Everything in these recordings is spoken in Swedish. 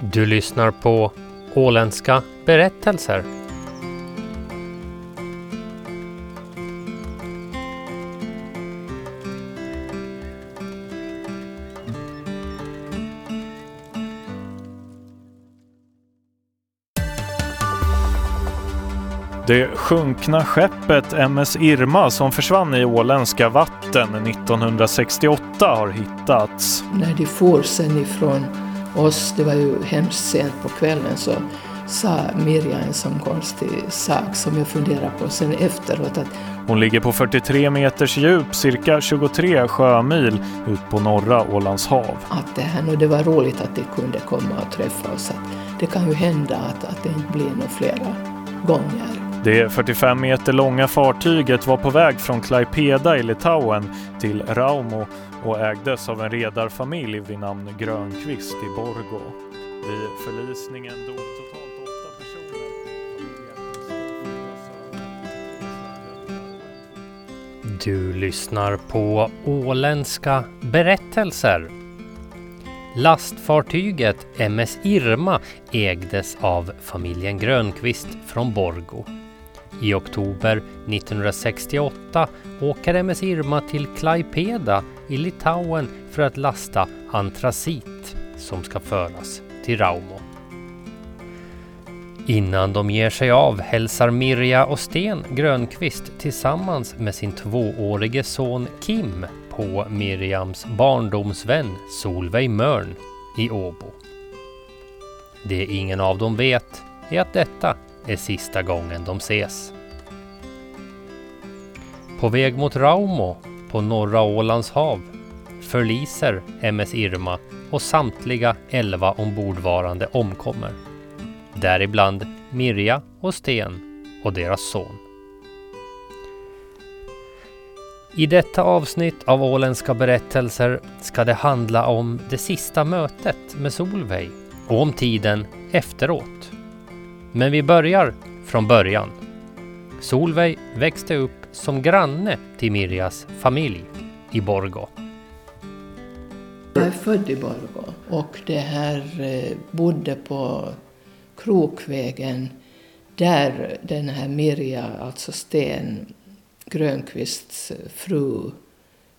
Du lyssnar på Åländska berättelser. Det sjunkna skeppet MS Irma som försvann i åländska vatten 1968 har hittats. När de for sen ifrån oss, det var ju hemskt sent på kvällen, så sa Mirja en sån konstig sak som jag funderar på sen efteråt. Att Hon ligger på 43 meters djup, cirka 23 sjömil ut på norra Ålands hav. att det, här, och det var roligt att de kunde komma och träffa oss. Att det kan ju hända att, att det inte blir några flera gånger. Det 45 meter långa fartyget var på väg från Klaipeda i Litauen till Raumo och ägdes av en redarfamilj vid namn Grönqvist i Borgå. Vid förlisningen dog totalt åtta personer. Du lyssnar på Åländska berättelser. Lastfartyget MS Irma ägdes av familjen Grönqvist från Borgo. I oktober 1968 åker MS Irma till Klaipeda i Litauen för att lasta antracit som ska föras till Raumo. Innan de ger sig av hälsar Mirja och Sten Grönqvist tillsammans med sin tvåårige son Kim på Mirjams barndomsvän Solveig Mörn i Åbo. Det ingen av dem vet är att detta är sista gången de ses. På väg mot Raumo på norra Ålands hav förliser MS Irma och samtliga elva ombordvarande omkommer. Däribland Mirja och Sten och deras son. I detta avsnitt av Åländska berättelser ska det handla om det sista mötet med Solveig och om tiden efteråt. Men vi börjar från början. Solveig växte upp som granne till Mirjas familj i Borgå. Jag är född i Borgå och det här eh, bodde på Krokvägen där den här Mirja, alltså Sten Grönqvists fru,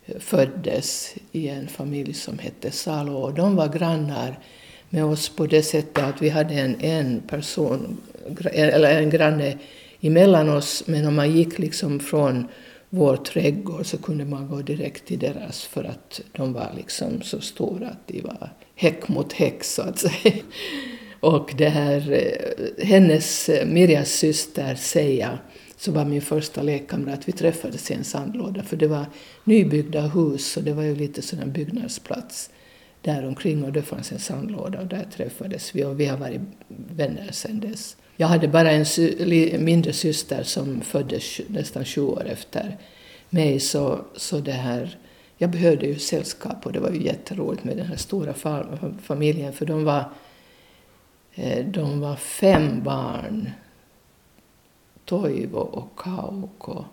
eh, föddes i en familj som hette Salo. Och de var grannar med oss på det sättet att vi hade en, en person, eller en granne emellan oss, men om man gick liksom från vår trädgård så kunde man gå direkt till deras för att de var liksom så stora att de var häck mot häck så att säga. Och det här, eh, hennes, eh, Mirjas syster Seja, som var min första lekkamrat, vi träffades i en sandlåda för det var nybyggda hus och det var ju lite sån här byggnadsplats där omkring och det fanns en sandlåda och där träffades vi och vi har varit vänner sedan dess. Jag hade bara en sy mindre syster som föddes nästan 20 år efter mig så, så det här, jag behövde ju sällskap och det var ju jätteroligt med den här stora familjen för de var eh, De var fem barn. Toivo och Kauko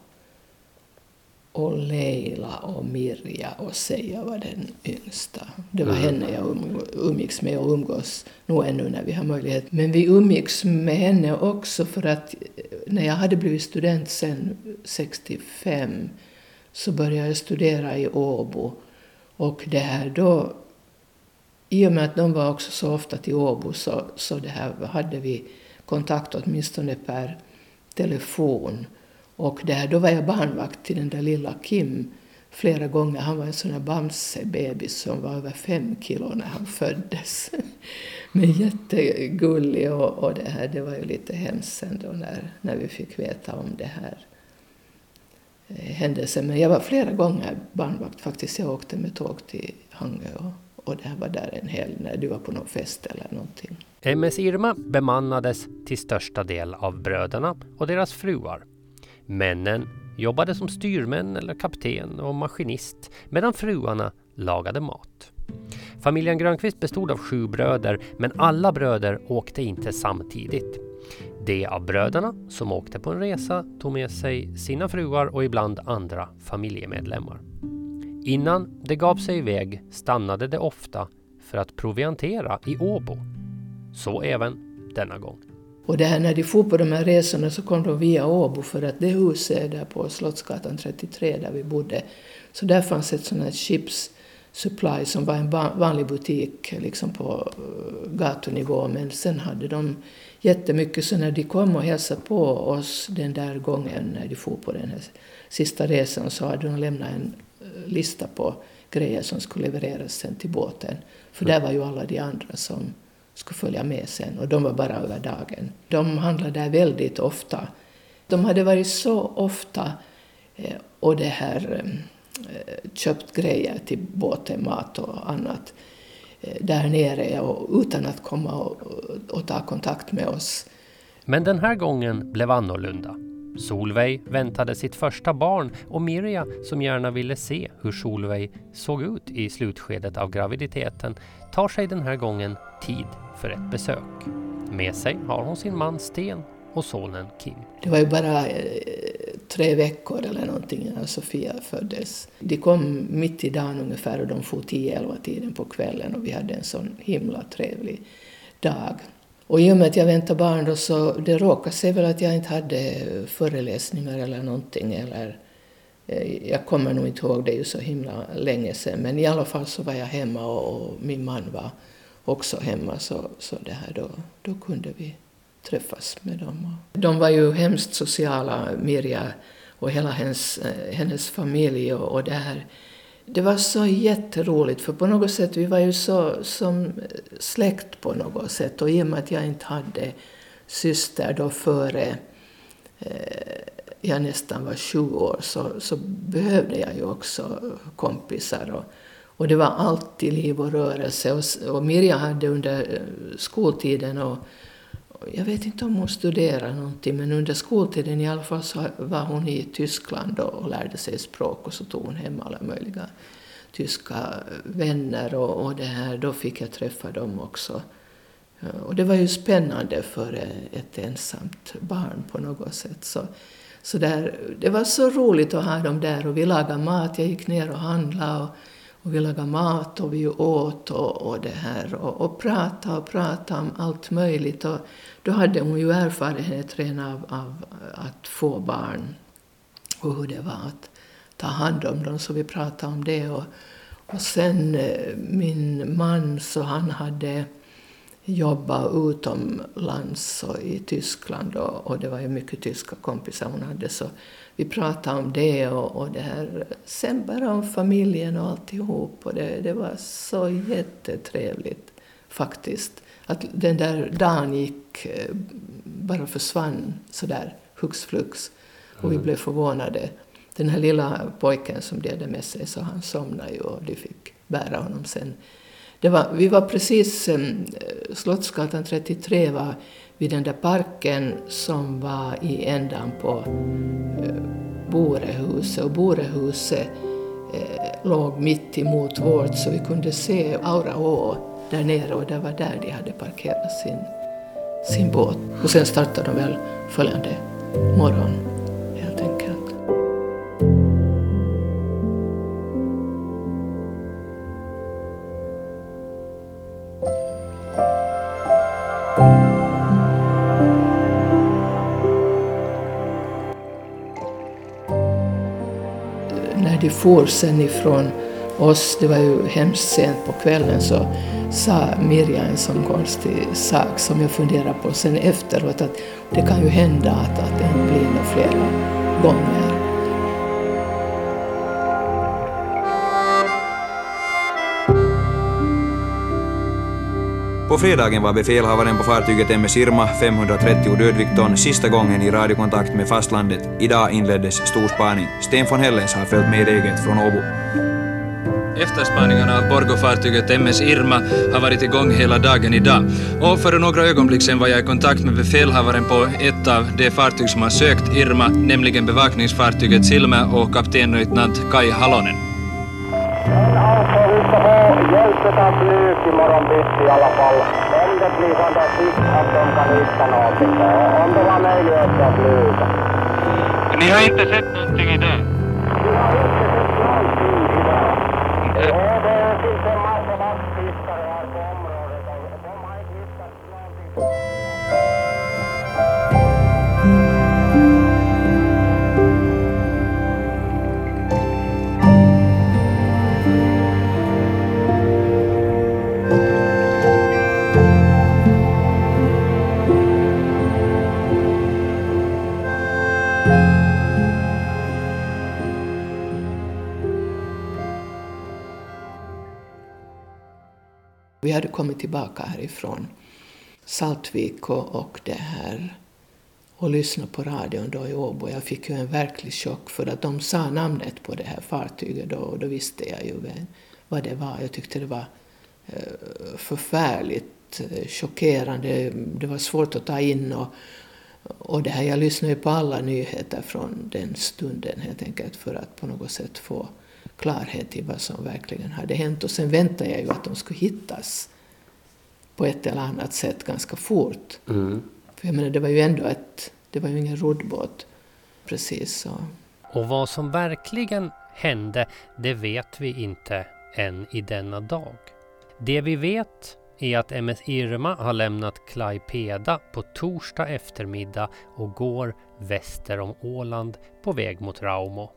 och Leila och Mirja och Seija var den yngsta. Det var henne jag umg- umgicks med och umgås nog ännu när vi har möjlighet. Men vi umgicks med henne också för att eh, när jag hade blivit student sen 65 så började jag studera i Åbo. Och det här då i och med att de var också så ofta till Åbo så, så det här hade vi kontakt åtminstone per telefon. Och där, då var jag barnvakt till den där lilla Kim flera gånger. Han var en sån där bamsebebis som var över fem kilo när han föddes. Men jättegullig och, och det här, det var ju lite hemskt sen då när, när vi fick veta om det här eh, händelsen. Men jag var flera gånger barnvakt faktiskt. Jag åkte med tåg till Hangö och, och det här var där en helg när du var på någon fest eller någonting. MS Irma bemannades till största del av bröderna och deras fruar. Männen jobbade som styrmän eller kapten och maskinist medan fruarna lagade mat. Familjen Grönqvist bestod av sju bröder men alla bröder åkte inte samtidigt. De av bröderna som åkte på en resa tog med sig sina fruar och ibland andra familjemedlemmar. Innan de gav sig iväg stannade de ofta för att proviantera i Åbo. Så även denna gång. Och det här, när de for på de här resorna så kom de via Åbo för att det huset är där på Slottsgatan 33 där vi bodde. Så där fanns ett sånt här chips supply som var en vanlig butik liksom på eh, gatunivå men sen hade de jättemycket så när de kom och hälsade på oss den där gången när de for på den här sista resan så hade de lämnat en eh, lista på grejer som skulle levereras sen till båten. För där var ju alla de andra som skulle följa med sen och de var bara över dagen. De handlade där väldigt ofta. De hade varit så ofta eh, och det här eh, köpt grejer till båten, mat och annat eh, där nere och utan att komma och, och ta kontakt med oss. Men den här gången blev annorlunda. Solveig väntade sitt första barn och Mirja, som gärna ville se hur Solveig såg ut i slutskedet av graviditeten, tar sig den här gången tid för ett besök. Med sig har hon sin man Sten och sonen Kim. Det var ju bara eh, tre veckor eller någonting när Sofia föddes. De kom mitt i dagen ungefär och de for 10-11 tiden på kvällen och vi hade en sån himla trevlig dag. Och i och med att jag väntade barn då så det råkade sig väl att jag inte hade föreläsningar eller någonting eller eh, jag kommer nog inte ihåg, det är ju så himla länge sedan, men i alla fall så var jag hemma och, och min man var också hemma så, så det här då, då kunde vi träffas med dem. De var ju hemskt sociala, Mirja och hela hennes, eh, hennes familj och, och det här. Det var så jätteroligt för på något sätt, vi var ju så som släkt på något sätt och i och med att jag inte hade syster då före eh, jag nästan var 20 år så, så behövde jag ju också kompisar. Och, och det var alltid liv och rörelse. Och, och Mirja hade under eh, skoltiden, och, jag vet inte om hon studerade någonting, men under skoltiden i alla fall så var hon i Tyskland och, och lärde sig språk och så tog hon hem alla möjliga tyska vänner och, och det här, då fick jag träffa dem också. Och det var ju spännande för ett ensamt barn på något sätt. Så, så där, det var så roligt att ha dem där och vi lagade mat, jag gick ner och handlade och, och vi lagade mat och vi åt och, och det här och, och pratade och pratade om allt möjligt. Och då hade hon ju erfarenhet redan av, av att få barn och hur det var att ta hand om dem, så vi pratade om det. Och, och sen eh, min man, så han hade jobbat utomlands och i Tyskland och, och, det var ju mycket tyska kompisar hon hade så vi pratade om det och, och det här. Sen bara om familjen och alltihop och det, det var så jättetrevligt faktiskt. Att den där dagen gick, eh, bara försvann sådär hux flux och vi mm. blev förvånade. Den här lilla pojken som de hade med sig så han somnade ju och de fick bära honom sen. Det var, vi var precis, eh, Slottsgatan 33 var vid den där parken som var i ändan på eh, Borehuset. Och Borehuset eh, låg mitt emot vårt så vi kunde se Auraå där nere och det var där de hade parkerat sin, sin båt. Och sen startade de väl följande morgon. de for sen ifrån oss, det var ju hemskt sent på kvällen, så sa Mirja en sån konstig sak som jag funderar på sen efteråt, att det kan ju hända att, att det inte blir några flera gånger. På fredagen var befälhavaren på fartyget MS Irma 530 dödvikton sista gången i radiokontakt med fastlandet. Idag inleddes storspaning. Sten von Hellens har följt med eget från Åbo. Efterspaningarna av Borgofartyget MS Irma har varit igång hela dagen idag. Och för några ögonblick sedan var jag i kontakt med befälhavaren på ett av de fartyg som har sökt Irma, nämligen bevakningsfartyget Silma och kaptenlöjtnant Kai Halonen. Alltså, vi ska få hjälp av flyg imorgon bitti i alla fall. Om det blir sån där sist att de kan hitta någonting. Om de har möjlighet att flyga. Ni har inte sett någonting idag? Vi har inte sett någonting idag. Och det finns en massa vaktfiskare här på området. De har hade kommit tillbaka härifrån Saltvik och, och det här och lyssnade på radion då i Åbo. Jag fick ju en verklig chock för att de sa namnet på det här fartyget då och då visste jag ju vad det var. Jag tyckte det var eh, förfärligt eh, chockerande. Det var svårt att ta in och, och det här, jag lyssnade ju på alla nyheter från den stunden helt enkelt för att på något sätt få klarhet i vad som verkligen hade hänt. Och sen väntade jag ju att de skulle hittas på ett eller annat sätt ganska fort. Mm. För jag menar, det var ju ändå ett, det var ju ingen roddbåt precis. Så. Och vad som verkligen hände, det vet vi inte än i denna dag. Det vi vet är att MS Irma har lämnat Klaipeda på torsdag eftermiddag och går väster om Åland på väg mot Raumo.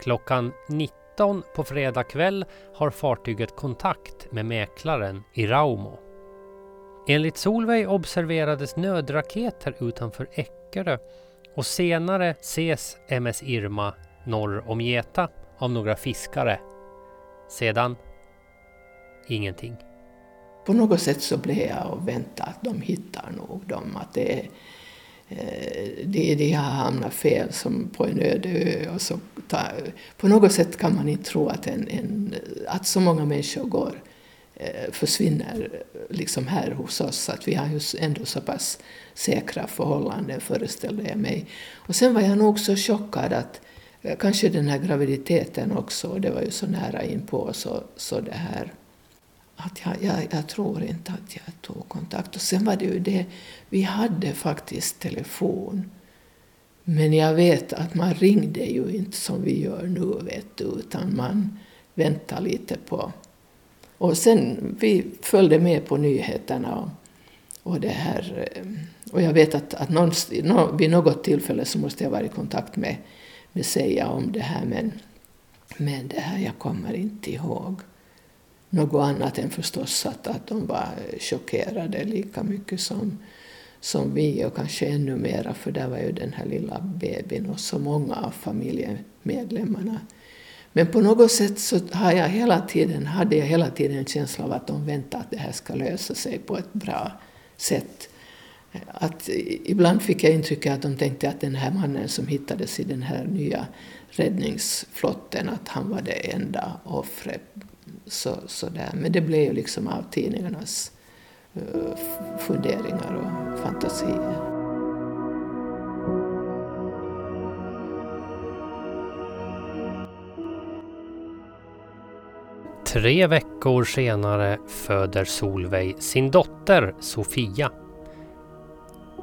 Klockan 19 på fredag kväll har fartyget kontakt med mäklaren i Raumo. Enligt Solveig observerades nödraketer utanför Eckerö och senare ses MS Irma norr om Geta av några fiskare. Sedan ingenting. På något sätt så blev jag och väntade att de hittar nog dem. Att det, är eh, det, de har hamnat fel som på en öde ö. Och så ta, på något sätt kan man inte tro att, en, en, att så många människor går eh, försvinner eh, liksom här hos oss. Att vi har ju ändå så pass säkra förhållanden föreställde jag mig. Och sen var jag nog så chockad att eh, kanske den här graviditeten också, det var ju så nära inpå så, så det här att jag, jag, jag, tror inte att jag tog kontakt. Och sen var det ju det, vi hade faktiskt telefon. Men jag vet att man ringde ju inte som vi gör nu, vet du, utan man väntade lite på och sen vi följde med på nyheterna och, och det här. Eh, och jag vet att, att någon, vid något tillfälle så måste jag vara i kontakt med, med Seija om det här men, men det här, jag kommer inte ihåg något annat än förstås att, att de var eh, chockerade lika mycket som, som vi och kanske ännu mera för där var ju den här lilla bebisen och så många av familjemedlemmarna men på något sätt så har jag hela tiden, hade jag hela tiden en känsla av att de väntar att det här ska lösa sig på ett bra sätt. Att ibland fick jag intrycket att de tänkte att den här mannen som hittades i den här nya räddningsflotten, att han var det enda offret. Så, så där. Men det blev ju liksom av tidningarnas funderingar och fantasier. Tre veckor senare föder Solveig sin dotter Sofia.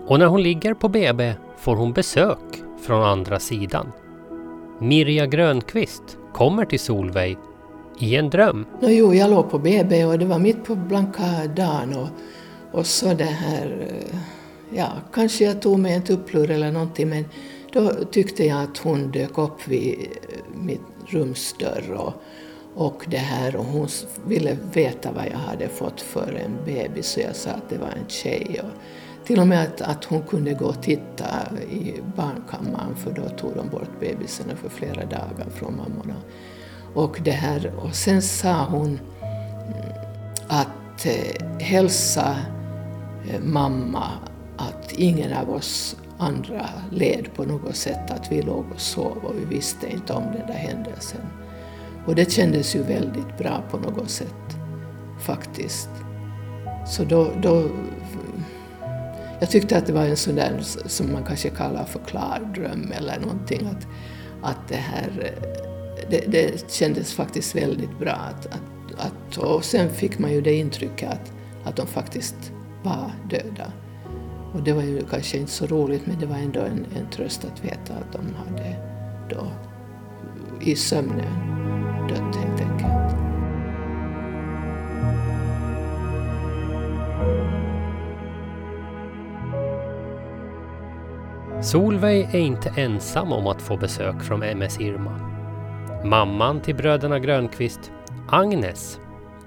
Och när hon ligger på BB får hon besök från andra sidan. Mirja Grönqvist kommer till Solveig i en dröm. No, jo, jag låg på BB och det var mitt på blanka dagen och, och så det här, eh, ja, kanske jag tog mig en tupplur eller någonting men då tyckte jag att hon dök upp vid eh, mitt rumsdörr och, och det här, och hon ville veta vad jag hade fått för en bebis så jag sa att det var en tjej. Och till och med att, att hon kunde gå och titta i barnkammaren för då tog de bort bebisarna för flera dagar från mammorna. Och, det här, och sen sa hon mm, att eh, hälsa eh, mamma att ingen av oss andra led på något sätt, att vi låg och sov och vi visste inte om den där händelsen. Och det kändes ju väldigt bra på något sätt, faktiskt. Så då, då jag tyckte att det var en sån där som man kanske kallar för klardröm eller någonting. Att, att det här, eh, det, det kändes faktiskt väldigt bra. Att, att, att, och sen fick man ju det intrycket att, att de faktiskt var döda. Och det var ju kanske inte så roligt men det var ändå en, en tröst att veta att de hade då i sömnen dött helt enkelt. Solveig är inte ensam om att få besök från MS Irma. Mamman till bröderna Grönqvist, Agnes,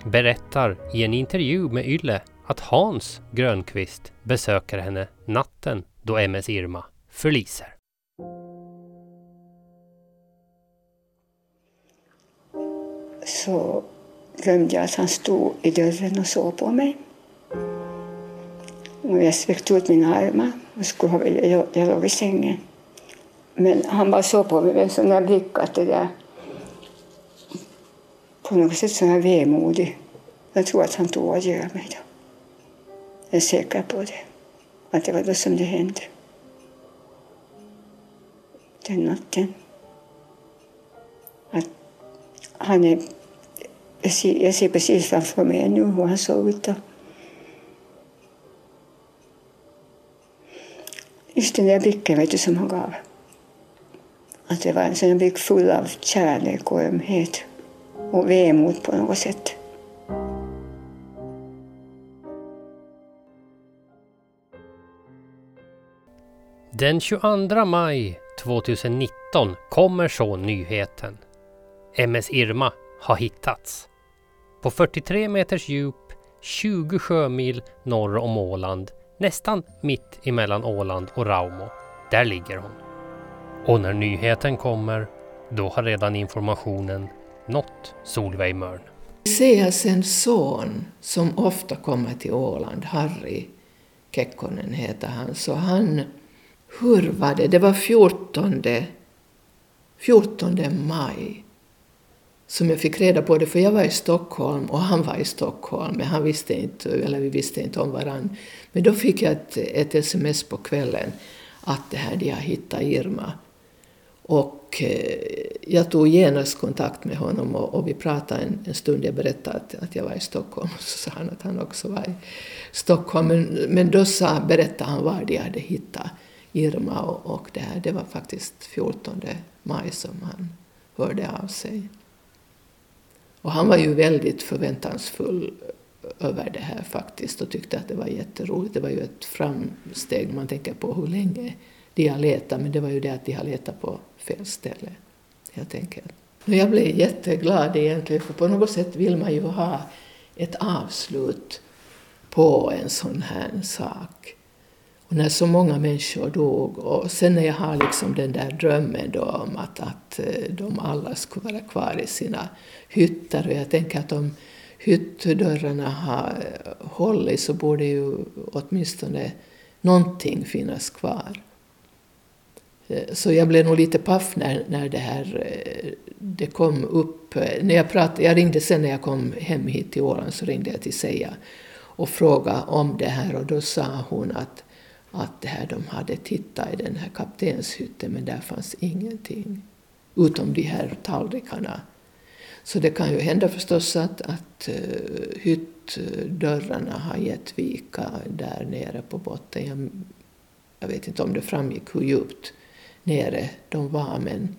berättar i en intervju med Ylle att Hans Grönqvist besöker henne natten då MS Irma förliser. så glömde jag att han stod i dörren och såg på mig. Och jag sträckte ut mina armar och skulle jag, jag låg i sängen. Men han bara såg på mig med en sån där blick att det där på något sätt så är jag vemodig. Jag tror att han tog adjö av mig då. Jag är säker på det. Att det var då som det hände. Den natten. Att han är... Jag ser, jag ser precis framför mig nu hur han såg ut då. Just den där blicken vet du, som han gav. Att det var en sån blick full av kärlek och ömhet och vemod på något sätt. Den 22 maj 2019 kommer så nyheten. MS Irma har hittats. På 43 meters djup, 20 sjömil norr om Åland, nästan mitt emellan Åland och Raumo. Där ligger hon. Och när nyheten kommer, då har redan informationen nått Solveig Mörn. en son som ofta kommer till Åland, Harry Kekkonen heter han, så han hur var det? Det var 14, 14 maj som jag fick reda på det, för jag var i Stockholm och han var i Stockholm, men han visste inte, eller vi visste inte om varann. Men då fick jag ett, ett sms på kvällen att det här, de har hittat Irma. Och eh, jag tog genast kontakt med honom och, och vi pratade en, en, stund. Jag berättade att, att jag var i Stockholm, och så sa han att han också var i Stockholm. Men, men då sa, berättade han var de hade hittat Irma och, och det här. Det var faktiskt 14 maj som han hörde av sig. Och han var ju väldigt förväntansfull över det här faktiskt och tyckte att det var jätteroligt. Det var ju ett framsteg om man tänker på hur länge de har letat, men det var ju det att de har letat på fel ställe helt enkelt. Jag blev jätteglad egentligen, för på något sätt vill man ju ha ett avslut på en sån här sak. Och när så många människor dog och sen när jag har liksom den där drömmen då om att, att eh, de alla skulle vara kvar i sina hytter och jag tänker att om hyttdörrarna har eh, hållit så borde ju åtminstone någonting finnas kvar. Eh, så jag blev nog lite paff när, när det här eh, det kom upp. Eh, när jag, pratade, jag ringde sen när jag kom hem hit till Åland så ringde jag till Seja och frågade om det här och då sa hon att att det här, de hade tittat i den här kaptenshytten men där fanns ingenting utom de här tallrikarna. Så det kan ju hända förstås att, att uh, hyttdörrarna har gett vika där nere på botten. Jag, jag, vet inte om det framgick hur djupt nere de var men,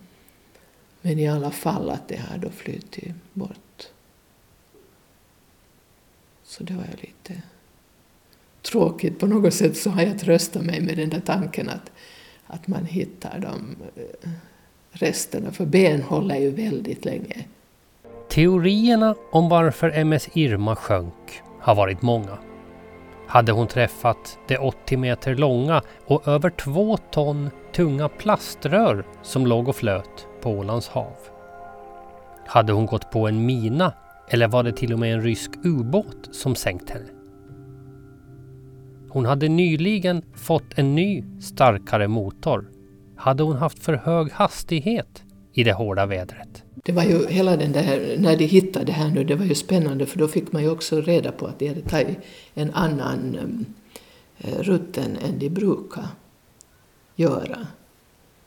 men i alla fall att det har då flutit bort. Så det var ju lite tråkigt. På något sätt så har jag tröstat mig med den där tanken att, att man hittar de eh, resterna, för ben håller ju väldigt länge. Teorierna om varför MS Irma sjönk har varit många. Hade hon träffat det 80 meter långa och över två ton tunga plaströr som låg och flöt på Ålands hav? Hade hon gått på en mina eller var det till och med en rysk ubåt som sänkt henne? Hon hade nyligen fått en ny starkare motor. Hade hon haft för hög hastighet i det hårda vädret? Det var ju hela den där, när de hittade det här nu, det var ju spännande för då fick man ju också reda på att de hade tagit en annan eh, um, rutt än, än de brukar göra.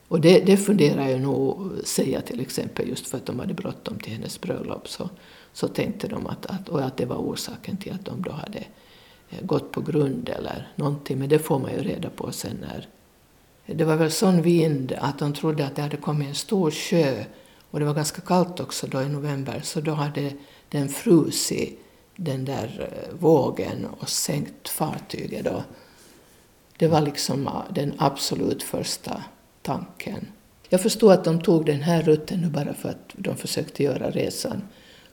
Och det, det funderar jag nog säga till exempel just för att de hade bråttom till hennes bröllop så, så tänkte de att, att, och att det var orsaken till att de då hade eh, gått på grund eller någonting, men det får man ju reda på sen när... Det var väl sån vind att de trodde att det hade kommit en stor sjö och det var ganska kallt också då i november, så då hade den frusit den där eh, vågen och sänkt fartyget då. Det var liksom den absolut första tanken. Jag förstod att de tog den här rutten nu bara för att de försökte göra resan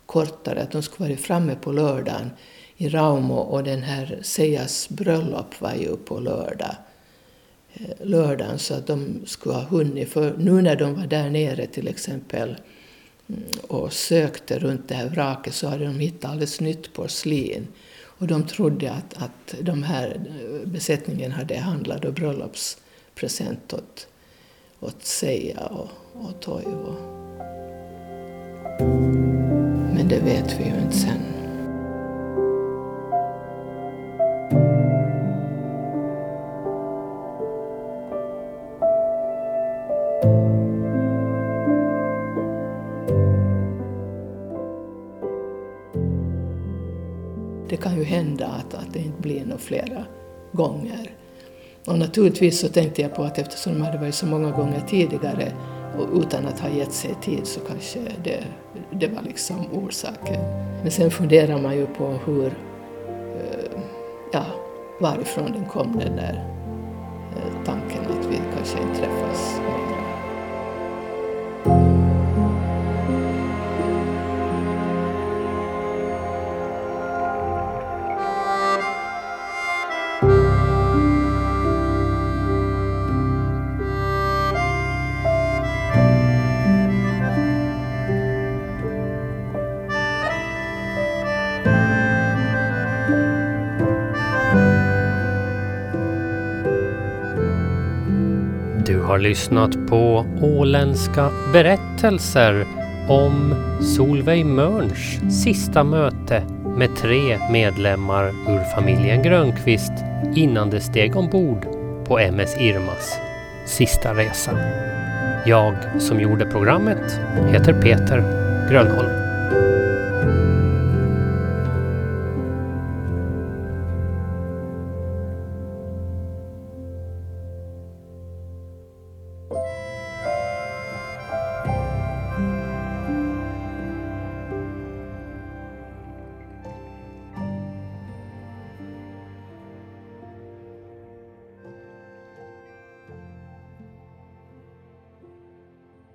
kortare, att de skulle vara framme på lördagen i Raumo och den här Sejas bröllop var ju på lördag, eh, lördagen så att de skulle ha hunnit. För nu när de var där nere till exempel mm, och sökte runt det här vraket så hade de hittat alldeles nytt porslin. Och de trodde att, att de här eh, besättningen hade handlat och bröllopspresent åt, åt Seija och, och Toivo. Men det vet vi ju inte sen. hända att, det inte blir några flera gånger. Och naturligtvis så tänkte jag på att eftersom de hade varit så många gånger tidigare och utan att ha gett sig tid så kanske det, det var liksom orsaken. Men sen funderar man ju på hur, eh, ja, varifrån den kom den där eh, tanken att vi kanske inte träffar har lyssnat på åländska berättelser om Solveig Mörns sista möte med tre medlemmar ur familjen Grönqvist innan de steg ombord på MS Irmas sista resa. Jag som gjorde programmet heter Peter Grönholm.